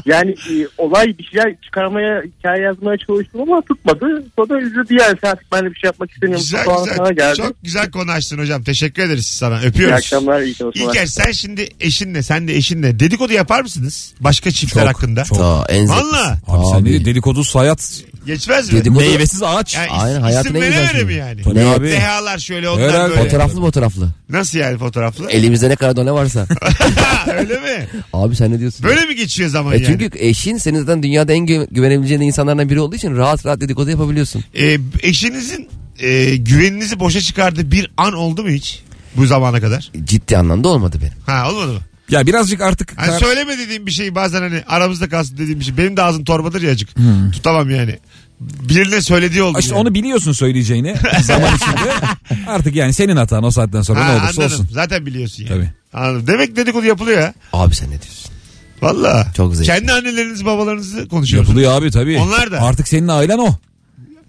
Speaker 6: Yani e, olay bir şeyler çıkarmaya, hikaye yazmaya çalıştım ama tutmadı. O da üzüldü yani. Sen artık ben de bir şey yapmak istemiyorum.
Speaker 2: Güzel
Speaker 6: sana
Speaker 2: güzel.
Speaker 6: geldi.
Speaker 2: Çok güzel konu açtın hocam. Teşekkür ederiz sana.
Speaker 6: İyi
Speaker 2: Öpüyoruz.
Speaker 6: akşamlar, iyi çalışmalar.
Speaker 2: İlker sen şimdi eşinle sen de eşinle dedikodu yapar mısınız? Başka çiftler
Speaker 3: Çok,
Speaker 2: hakkında.
Speaker 3: çok.
Speaker 4: Ta, en.
Speaker 2: Valla.
Speaker 3: Abi, sen de dedikodusuz hayat
Speaker 2: Geçmez mi?
Speaker 4: Dedikodu-
Speaker 3: meyvesiz ağaç.
Speaker 2: Yani
Speaker 4: Aynen,
Speaker 2: is-
Speaker 4: hayatın
Speaker 2: isim mi yani?
Speaker 3: Tabii
Speaker 4: Ne?
Speaker 3: abi.
Speaker 2: Dehalar şöyle onlar
Speaker 3: Herhalde.
Speaker 2: böyle.
Speaker 4: Fotoğraflı fotoğraflı.
Speaker 2: Nasıl yani fotoğraflı?
Speaker 4: Elimizde ne kadar done varsa.
Speaker 2: Öyle mi?
Speaker 4: Abi sen ne diyorsun?
Speaker 2: Böyle mi geçiyor zaman
Speaker 4: E
Speaker 2: yani?
Speaker 4: çünkü eşin senin zaten dünyada en gü- güvenebileceğin insanlardan biri olduğu için rahat rahat dedikodu yapabiliyorsun.
Speaker 2: E, eşinizin e, güveninizi boşa çıkardığı bir an oldu mu hiç? Bu zamana kadar.
Speaker 4: Ciddi anlamda olmadı benim.
Speaker 2: Ha olmadı mı?
Speaker 3: Ya birazcık artık
Speaker 2: Hani
Speaker 3: kar-
Speaker 2: söyleme dediğim bir şey bazen hani aramızda kalsın dediğim bir şey. Benim de ağzım torbadır ya acık. Tutamam yani. Birine söylediği oldu.
Speaker 3: işte
Speaker 2: yani.
Speaker 3: onu biliyorsun söyleyeceğini zaman içinde. Artık yani senin hatan o saatten sonra
Speaker 2: Ha,
Speaker 3: ne olursa
Speaker 2: anladım.
Speaker 3: olsun.
Speaker 2: Zaten biliyorsun yani.
Speaker 3: Tabii.
Speaker 2: Anladım. Demek dedikodu yapılıyor ya.
Speaker 4: Abi sen ne diyorsun?
Speaker 2: Valla.
Speaker 4: Çok zevkli.
Speaker 2: Kendi annelerinizi babalarınızı konuşuyorsunuz.
Speaker 3: Yapılıyor abi tabii.
Speaker 2: Onlar da.
Speaker 3: Artık senin ailen o.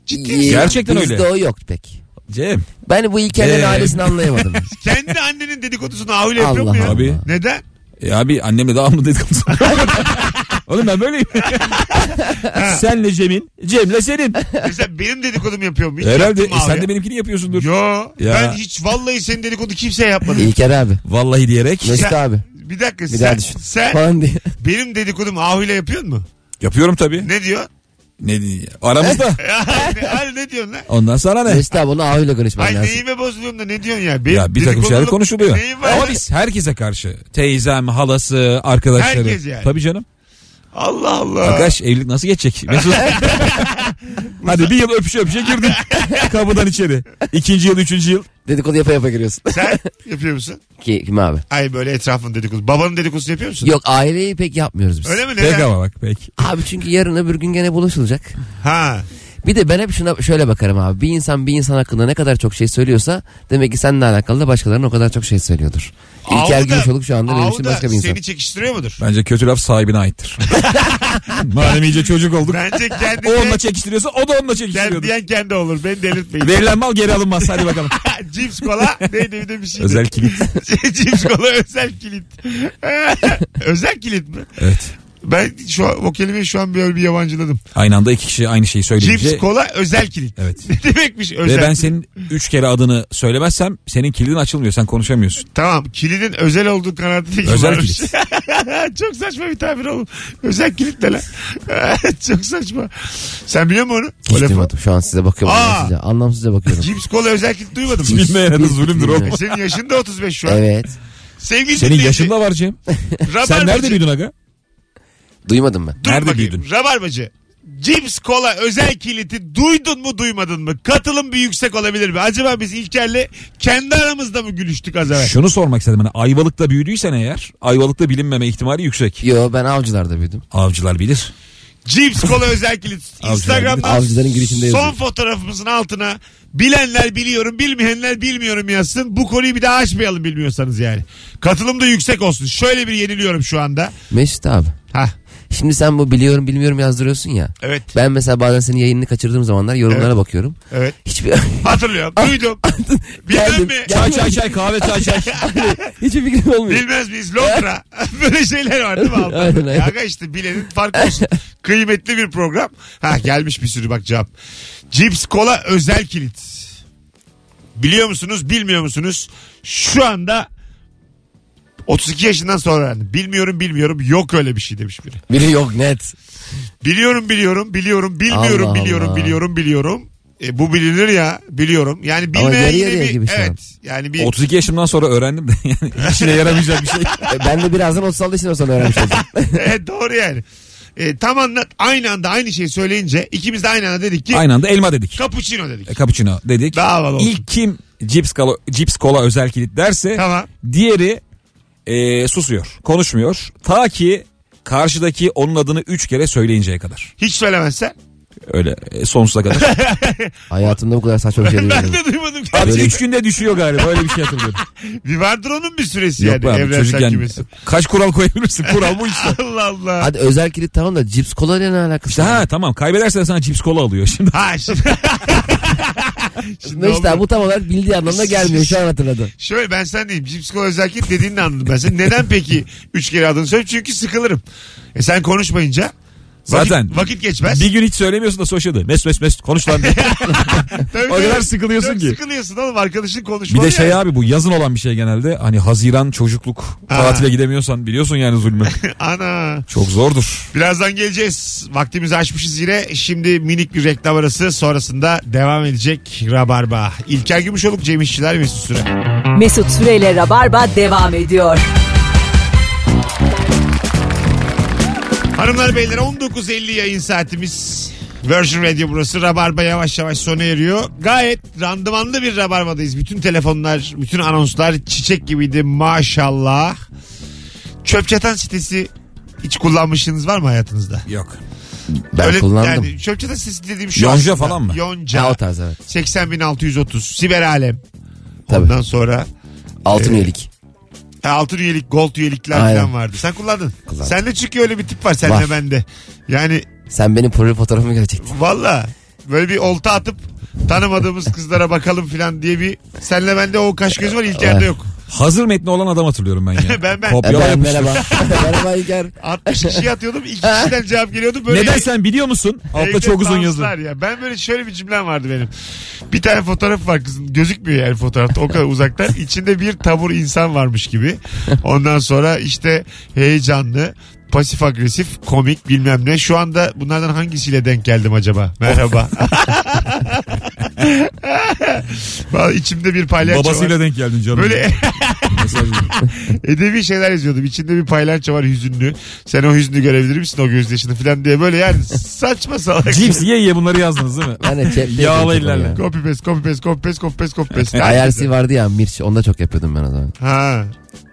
Speaker 2: Ciddi misin?
Speaker 3: Gerçekten
Speaker 4: Bizde
Speaker 3: öyle.
Speaker 4: o yok pek.
Speaker 3: Cem.
Speaker 4: Ben bu İlker'lerin
Speaker 3: Ee?
Speaker 4: ailesini anlayamadım.
Speaker 2: Kendi annenin dedikodusunu aile yapıyor mu ya?
Speaker 4: Allah.
Speaker 3: Tabii.
Speaker 2: Neden?
Speaker 3: E abi annemle daha mı dedikodusu? Oğlum ben böyleyim. Senle Cem'in, Cem'le senin.
Speaker 2: Mesela benim dedikodum yapıyor mu? Hiç
Speaker 3: Herhalde e, sen de benimkini yapıyorsundur.
Speaker 2: Yo.
Speaker 3: Ya.
Speaker 2: Ben hiç vallahi senin dedikodu kimseye yapmadım.
Speaker 4: İlker abi.
Speaker 3: Vallahi diyerek
Speaker 4: Mesut
Speaker 2: Sen-
Speaker 4: abi.
Speaker 2: Bir dakika
Speaker 4: Bir
Speaker 2: sen,
Speaker 4: daha düşün.
Speaker 2: sen
Speaker 4: Falan diye.
Speaker 2: benim dedikodumu ahuyle yapıyor mu?
Speaker 3: yapıyorum tabii.
Speaker 2: Ne diyor?
Speaker 3: Ne diye? Aramızda.
Speaker 2: ne, hani ne diyorsun lan?
Speaker 3: Ondan sonra ne?
Speaker 4: Mesut abi onu ağıyla konuşman
Speaker 2: Ay
Speaker 4: lazım.
Speaker 2: neyime bozuluyorum da ne diyorsun ya? Benim
Speaker 3: Ya bir takım şeyler konuşuluyor.
Speaker 2: Neyim var
Speaker 3: Ama biz herkese karşı. Teyzem, halası, arkadaşları.
Speaker 2: Herkes yani.
Speaker 3: Tabii canım.
Speaker 2: Allah Allah.
Speaker 3: Arkadaş evlilik nasıl geçecek? Mesut. Hadi bir yıl öpüşe öpüşe girdin kapıdan içeri. İkinci yıl, üçüncü yıl.
Speaker 4: Dedikodu yapa yapa giriyorsun.
Speaker 2: Sen yapıyor musun?
Speaker 4: Ki, kim abi?
Speaker 2: Ay böyle etrafın dedikodu. Babanın dedikodusunu yapıyor musun?
Speaker 4: Yok aileyi pek yapmıyoruz biz.
Speaker 2: Öyle mi? Neden?
Speaker 3: ama bak peki.
Speaker 4: Abi çünkü yarın öbür gün gene buluşulacak.
Speaker 2: Ha.
Speaker 4: Bir de ben hep şuna şöyle bakarım abi. Bir insan bir insan hakkında ne kadar çok şey söylüyorsa demek ki seninle alakalı da başkalarının o kadar çok şey söylüyordur. İlker Gümüşoluk şu anda benim için başka bir insan.
Speaker 2: Seni çekiştiriyor mudur?
Speaker 3: Bence kötü laf sahibine aittir. Madem iyice çocuk olduk.
Speaker 2: Bence kendi
Speaker 3: O onunla çekiştiriyorsa o da onunla
Speaker 2: kendi diyen kendi olur. Beni delirtmeyin.
Speaker 3: Verilen mal geri alınmaz. Hadi bakalım.
Speaker 2: Cips kola neydi bir de bir şey.
Speaker 3: Özel kilit.
Speaker 2: Cips kola özel kilit. özel kilit mi?
Speaker 3: Evet.
Speaker 2: Ben şu an, o kelimeyi şu an böyle bir yabancıladım.
Speaker 3: Aynı anda iki kişi aynı şeyi söyleyince.
Speaker 2: Cips kola özel kilit.
Speaker 3: Evet.
Speaker 2: Ne demekmiş özel
Speaker 3: Ve ben
Speaker 2: kilit?
Speaker 3: senin üç kere adını söylemezsem senin kilidin açılmıyor. Sen konuşamıyorsun.
Speaker 2: Tamam kilidin özel olduğu kanaatindeki
Speaker 3: Özel
Speaker 2: varmış. Çok saçma bir tabir oğlum. Özel kilit ne lan? Çok saçma. Sen biliyor musun onu?
Speaker 4: Hiç
Speaker 2: O lafı?
Speaker 4: duymadım. Şu an size bakıyorum.
Speaker 2: Aa!
Speaker 4: Anlamsızca, anlamsızca bakıyorum.
Speaker 2: Cips kola özel kilit duymadın mı?
Speaker 3: Bilmeyene de zulümdür o.
Speaker 2: Senin yaşın da 35 şu an.
Speaker 4: Evet.
Speaker 2: Sevgili
Speaker 3: Senin
Speaker 2: dinleyici,
Speaker 3: yaşında var Cem. Sen nerede büyüdün aga?
Speaker 4: Duymadım ben.
Speaker 2: Dur
Speaker 3: Nerede
Speaker 2: bakayım.
Speaker 3: büyüdün?
Speaker 2: Rabarbacı. Cips kola özel kiliti duydun mu duymadın mı? Katılım bir yüksek olabilir mi? Acaba biz İlker'le kendi aramızda mı gülüştük az evvel?
Speaker 3: Şunu sormak istedim. Hani Ayvalık'ta büyüdüysen eğer Ayvalık'ta bilinmeme ihtimali yüksek.
Speaker 4: Yo ben avcılarda büyüdüm.
Speaker 3: Avcılar bilir.
Speaker 2: Cips kola özel kilit. Instagram'dan
Speaker 4: Avcıların girişinde
Speaker 2: son
Speaker 4: yazıyor.
Speaker 2: fotoğrafımızın altına bilenler biliyorum bilmeyenler bilmiyorum yazsın. Bu konuyu bir daha açmayalım bilmiyorsanız yani. Katılım da yüksek olsun. Şöyle bir yeniliyorum şu anda.
Speaker 4: Mesut abi.
Speaker 2: Ha
Speaker 4: Şimdi sen bu biliyorum bilmiyorum yazdırıyorsun ya.
Speaker 2: evet
Speaker 4: Ben mesela bazen senin yayınını kaçırdığım zamanlar yorumlara
Speaker 2: Evet.
Speaker 4: bakıyorum.
Speaker 2: evet.
Speaker 4: Hiçbir
Speaker 2: Hatırlıyorum. Duydum. Bilmem
Speaker 4: Geldim,
Speaker 2: mi?
Speaker 3: Çay çay çay kahve çay çay.
Speaker 4: hiçbir fikrim olmuyor.
Speaker 2: Bilmez miyiz Londra? Böyle şeyler var değil mi?
Speaker 4: Aynen, aynen.
Speaker 2: Aga işte bilenin farkı olsun. Kıymetli bir program. Ha gelmiş bir sürü bak cevap. Cips kola özel kilit. Biliyor musunuz bilmiyor musunuz? Şu anda 32 yaşından sonra öğrendim. Bilmiyorum bilmiyorum yok öyle bir şey demiş biri.
Speaker 4: Biri yok net.
Speaker 2: Biliyorum biliyorum biliyorum bilmiyorum
Speaker 4: Allah
Speaker 2: biliyorum
Speaker 4: Allah.
Speaker 2: biliyorum biliyorum. E, bu bilinir ya biliyorum. Yani
Speaker 4: Ama
Speaker 2: bilmeyen
Speaker 4: yarı
Speaker 2: yine
Speaker 4: yarıya
Speaker 2: bir
Speaker 4: gibi şu an.
Speaker 2: evet. Yani bir
Speaker 3: 32 yaşımdan sonra öğrendim de yani işine yaramayacak bir şey.
Speaker 4: E, ben de birazdan 36 yaşından sonra öğrenmiş olacağım.
Speaker 2: Evet doğru yani. E, tam anlat aynı anda aynı şeyi söyleyince ikimiz de aynı anda dedik ki
Speaker 3: Aynı anda elma dedik.
Speaker 2: cappuccino dedik.
Speaker 3: E, Cappuccino dedik.
Speaker 2: Daha havalı olsun.
Speaker 3: İlk kim cips kola, cips kola özel kilit derse
Speaker 2: Tamam.
Speaker 3: diğeri e, susuyor. Konuşmuyor. Ta ki karşıdaki onun adını 3 kere söyleyinceye kadar.
Speaker 2: Hiç söylemezsen.
Speaker 3: Öyle e, sonsuza kadar.
Speaker 4: Hayatımda bu kadar saçma bir şey
Speaker 2: ben
Speaker 4: duymadım.
Speaker 2: de duymadım.
Speaker 3: Abi
Speaker 2: Gerçekten.
Speaker 3: 3 günde düşüyor galiba. Öyle bir şey hatırlıyorum.
Speaker 2: Bir vardır onun bir süresi
Speaker 3: Yok
Speaker 2: yani.
Speaker 3: abi
Speaker 2: Evrensel
Speaker 3: çocukken
Speaker 2: kümesi.
Speaker 3: kaç kural koyabilirsin? Kural bu işte.
Speaker 2: Allah Allah.
Speaker 4: Hadi özel kilit tamam da cips kola ne alakası
Speaker 3: İşte
Speaker 4: var?
Speaker 3: ha tamam kaybedersen sana cips kola alıyor. Şimdi
Speaker 2: Ha şimdi. şimdi oldu.
Speaker 4: abi bu tam olarak bildiği anlamına gelmiyor. Şu an hatırladım.
Speaker 2: Şöyle ben sen diyeyim. Cips kola özel kit dediğini anladım ben. Sen neden peki üç kere adını söyle? Çünkü sıkılırım. E sen konuşmayınca
Speaker 3: Zaten
Speaker 2: vakit, vakit geçmez.
Speaker 3: bir gün hiç söylemiyorsun da soşyadı. Mes mes mes konuş lan diye.
Speaker 2: Tabii,
Speaker 3: o kadar sıkılıyorsun
Speaker 2: Çok
Speaker 3: ki.
Speaker 2: Sıkılıyorsun oğlum arkadaşın
Speaker 3: Bir
Speaker 2: konuşmalı
Speaker 3: de şey
Speaker 2: yani.
Speaker 3: abi bu yazın olan bir şey genelde. Hani Haziran çocukluk tatile gidemiyorsan biliyorsun yani zulmü.
Speaker 2: Ana.
Speaker 3: Çok zordur.
Speaker 2: Birazdan geleceğiz. Vaktimizi aşmışız yine. Şimdi minik bir reklam arası sonrasında devam edecek Rabarba. İlker Gümüşoluk, Cem İşçiler Mesut Süre.
Speaker 1: Mesut Süreyle Rabarba devam ediyor.
Speaker 2: Hanımlar beyler 19.50 yayın saatimiz. Virgin Radio burası. Rabarba yavaş yavaş sona eriyor. Gayet randımanlı bir Rabarba'dayız. Bütün telefonlar, bütün anonslar çiçek gibiydi maşallah. Çöp çatan sitesi hiç kullanmışsınız var mı hayatınızda?
Speaker 3: Yok.
Speaker 4: Ben kullandım.
Speaker 2: Yani çöp çatan sitesi dediğim şu
Speaker 3: Yonca
Speaker 2: aslında.
Speaker 3: falan mı?
Speaker 2: Yonca.
Speaker 4: Ha, o tarz evet.
Speaker 2: 80.630 Siber Alem.
Speaker 4: Tabii.
Speaker 2: Ondan sonra
Speaker 4: Altın
Speaker 2: Ee,
Speaker 4: üyelik.
Speaker 2: E, altın üyelik, gold üyelikler
Speaker 4: Aynen.
Speaker 2: falan vardı. Sen kullandın.
Speaker 4: Kullandım.
Speaker 2: Sende çünkü öyle bir tip var seninle
Speaker 4: Var.
Speaker 2: bende. Yani
Speaker 4: Sen benim profil fotoğrafımı görecektin.
Speaker 2: valla böyle bir olta atıp tanımadığımız kızlara bakalım falan diye bir senle bende o kaş göz var İlker'de
Speaker 4: Evet.
Speaker 2: yok.
Speaker 3: Hazır metni olan adam hatırlıyorum ben ya.
Speaker 2: Ben- ben.
Speaker 3: Kopyala
Speaker 4: Ben,
Speaker 3: yapıştır.
Speaker 4: merhaba. merhaba İlker.
Speaker 2: 60 kişi atıyordum iki kişiden cevap geliyordu. Böyle
Speaker 3: Neden sen biliyor musun? Altta
Speaker 2: Evde
Speaker 3: çok uzun yazı.
Speaker 2: danslar Ya. Ben böyle şöyle bir cümlem vardı benim. Bir tane fotoğraf var kızın. Gözükmüyor yani fotoğrafta o kadar uzaktan. İçinde bir tabur insan varmış gibi. Ondan sonra işte heyecanlı, pasif agresif, komik bilmem ne. Şu anda bunlardan hangisiyle denk geldim acaba? Merhaba. Vallahi içimde bir palyaço
Speaker 3: Babasıyla
Speaker 2: var.
Speaker 3: denk geldin canım.
Speaker 2: Böyle
Speaker 3: Mesaj
Speaker 2: edebi şeyler yazıyordum. İçinde bir palyaço var hüzünlü. Sen o hüznü görebilir misin o gözyaşını falan diye böyle yani saçma salak.
Speaker 3: Cips ye ye bunları yazdınız değil mi?
Speaker 4: Ben de chatte
Speaker 3: Yağlı
Speaker 4: yapıyordum
Speaker 3: ellerle.
Speaker 4: ya.
Speaker 2: Copy paste, copy paste, copy paste, copy paste, copy paste.
Speaker 4: IRC vardı ya Mirç. Onda çok yapıyordum ben o zaman.
Speaker 2: Ha.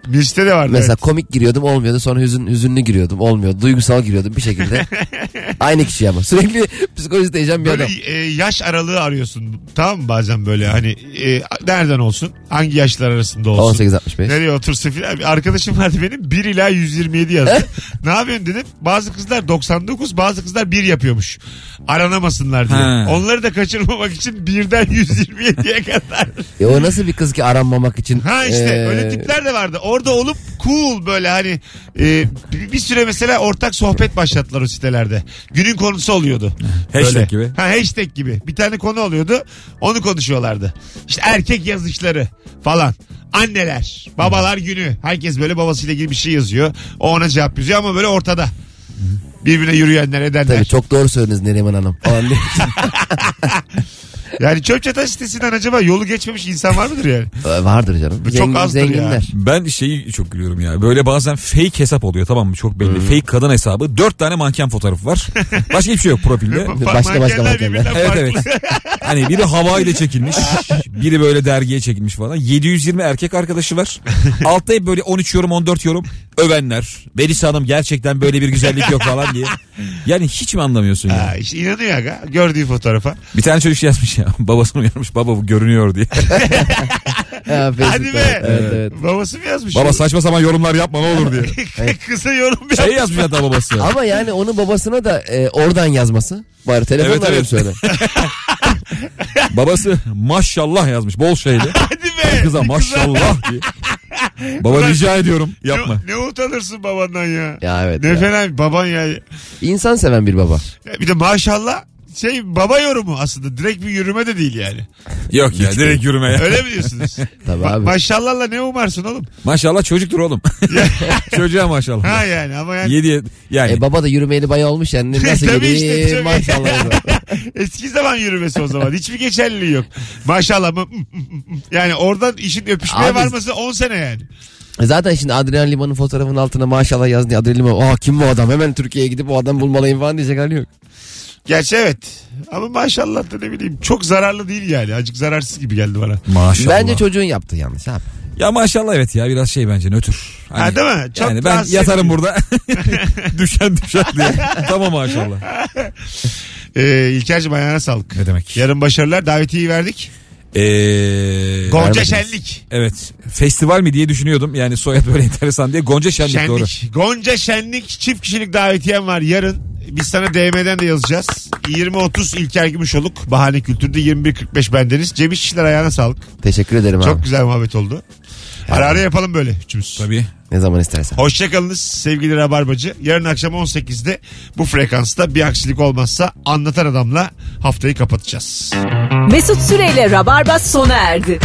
Speaker 2: Mirç'te de vardı.
Speaker 4: Mesela
Speaker 2: evet.
Speaker 4: komik giriyordum olmuyordu. Sonra hüzün, hüzünlü giriyordum olmuyordu. Duygusal giriyordum bir şekilde. Aynı kişi ama. Sürekli psikolojisi değişen bir
Speaker 2: Böyle
Speaker 4: adam.
Speaker 2: e, yaş aralığı arıyorsun. Tamam mı bazen böyle hani e, nereden olsun? Hangi yaşlar arasında olsun?
Speaker 4: 18-65.
Speaker 2: Nereye otursun filan. Bir arkadaşım vardı benim 1 ila 127 yazdı. ne yapıyorsun dedim. Bazı kızlar 99 bazı kızlar 1 yapıyormuş. Aranamasınlar diye.
Speaker 3: Ha.
Speaker 2: Onları da kaçırmamak için 1'den 127'ye kadar.
Speaker 4: E o nasıl bir kız ki aranmamak için?
Speaker 2: Ha işte
Speaker 4: Ee,
Speaker 2: öyle tipler de vardı. Orada olup cool böyle hani e, bir, süre mesela ortak sohbet başlattılar o sitelerde. Günün konusu oluyordu.
Speaker 3: Hashtag
Speaker 2: Böyle.
Speaker 3: gibi.
Speaker 2: Ha hashtag gibi. Bir tane konu oluyordu. Onu konuşuyorlardı. İşte erkek yazışları falan. Anneler, babalar günü. Herkes böyle babasıyla ilgili bir şey yazıyor. O ona cevap yazıyor ama böyle ortada. Birbirine yürüyenler edenler.
Speaker 4: Tabii çok doğru söylediniz Neriman Hanım.
Speaker 2: Yani çöp çatan sitesinden acaba yolu geçmemiş insan var mıdır yani?
Speaker 4: Ee, Vardır canım.
Speaker 2: Bu çok azdır ya.
Speaker 4: zenginler.
Speaker 3: Ben şeyi çok gülüyorum ya. Böyle bazen fake hesap oluyor tamam mı? Çok belli. Fake kadın hesabı. Dört tane manken fotoğrafı var. Başka hiçbir şey yok profilde.
Speaker 2: Başka
Speaker 4: başka mankenler.
Speaker 2: birbirinden
Speaker 3: Evet
Speaker 2: farklı.
Speaker 3: evet. Hani biri havayla çekilmiş. Biri böyle dergiye çekilmiş falan. 720 erkek arkadaşı var. Altta hep böyle 13 yorum 14 yorum övenler. Melisa Hanım gerçekten böyle bir güzellik yok falan diye. Yani hiç mi anlamıyorsun ya?
Speaker 2: Ha, işte inanıyor aga gördüğü fotoğrafa.
Speaker 3: Bir tane çocuk şey yazmış ya. Babasını uyarmış. Baba bu görünüyor diye.
Speaker 4: Ha,
Speaker 2: Hadi
Speaker 4: Facebook'ta.
Speaker 2: be.
Speaker 4: Evet evet.
Speaker 2: Babası mı yazmış?
Speaker 3: Baba saçma sapan yorumlar yapma ne olur diye.
Speaker 2: Kısa yorum yapmış.
Speaker 3: Şey yazmış hatta babası.
Speaker 4: Ama yani onun babasına da e, oradan yazması. Bari telefonla
Speaker 3: Evet, evet.
Speaker 4: söyle.
Speaker 3: Babası maşallah yazmış bol şeyle.
Speaker 2: Hadi be.
Speaker 3: Kıza maşallah diye. Baba rica ediyorum yapma.
Speaker 2: Ne, ne utanırsın babandan ya.
Speaker 4: Ya evet.
Speaker 2: Ne
Speaker 4: ya.
Speaker 2: fena baban ya.
Speaker 4: İnsan seven bir baba.
Speaker 2: Ya Bir de maşallah şey baba yorumu aslında. Direkt bir yürüme de değil yani.
Speaker 3: Yok ya direkt yürüme ya.
Speaker 2: Öyle mi diyorsunuz?
Speaker 4: Tabii
Speaker 2: Ma-
Speaker 4: abi.
Speaker 2: maşallahla ne umarsın oğlum?
Speaker 3: Maşallah çocuktur oğlum. Çocuğa maşallah.
Speaker 2: Ha yani ama yani
Speaker 3: Yedi yani.
Speaker 4: E, baba da yürümeyeli bayağı olmuş yani. Nasıl
Speaker 2: Tabii
Speaker 4: yedi?
Speaker 2: işte, tabii.
Speaker 4: Maşallah.
Speaker 2: eski zaman yürümesi o zaman. Hiçbir geçerliliği yok. Maşallah mı? Yani oradan işin öpüşmeye
Speaker 4: Abi-
Speaker 2: varması 10 sene yani.
Speaker 4: Zaten şimdi Adrian Liman'ın fotoğrafının altına maşallah yazdı. Adrian Liman aa kim bu adam hemen Türkiye'ye gidip o adam bulmalıyım falan diyecek hali yok.
Speaker 2: Gerçi evet. Ama maşallah da ne bileyim çok zararlı değil yani. Azıcık zararsız gibi geldi bana.
Speaker 3: Maşallah.
Speaker 4: Bence çocuğun yaptığı yanlış abi.
Speaker 3: Ya maşallah evet ya biraz şey bence nötr. Hani
Speaker 2: Ha, değil mi? Çok
Speaker 3: yani ben yatarım burada. düşen düşen diye. tamam maşallah.
Speaker 2: Ee, İlker'cim ayağına sağlık.
Speaker 3: Ne demek?
Speaker 2: Yarın başarılar. Davetiyeyi verdik.
Speaker 3: Ee,
Speaker 2: Gonca
Speaker 4: vermediniz.
Speaker 2: Şenlik.
Speaker 3: evet. Festival mi diye düşünüyordum. Yani soyad böyle enteresan diye. Gonca Şenlik,
Speaker 2: Şenlik.
Speaker 3: doğru.
Speaker 2: Gonca Şenlik çift kişilik davetiyem var yarın. Biz sana DM'den de yazacağız. 20-30 İlker Gümüşoluk. Bahane Kültür'de 21-45 bendeniz. Cem İşçiler ayağına sağlık.
Speaker 4: Teşekkür ederim
Speaker 2: Çok
Speaker 4: abi.
Speaker 2: güzel muhabbet oldu. Ara ara yapalım böyle üçümüz.
Speaker 3: Tabii.
Speaker 4: Ne zaman istersen.
Speaker 2: Hoşçakalınız sevgili Rabarbacı. Yarın akşam 18'de bu frekansta bir aksilik olmazsa anlatan adamla haftayı kapatacağız.
Speaker 1: Mesut Süreyle Rabarba sona erdi.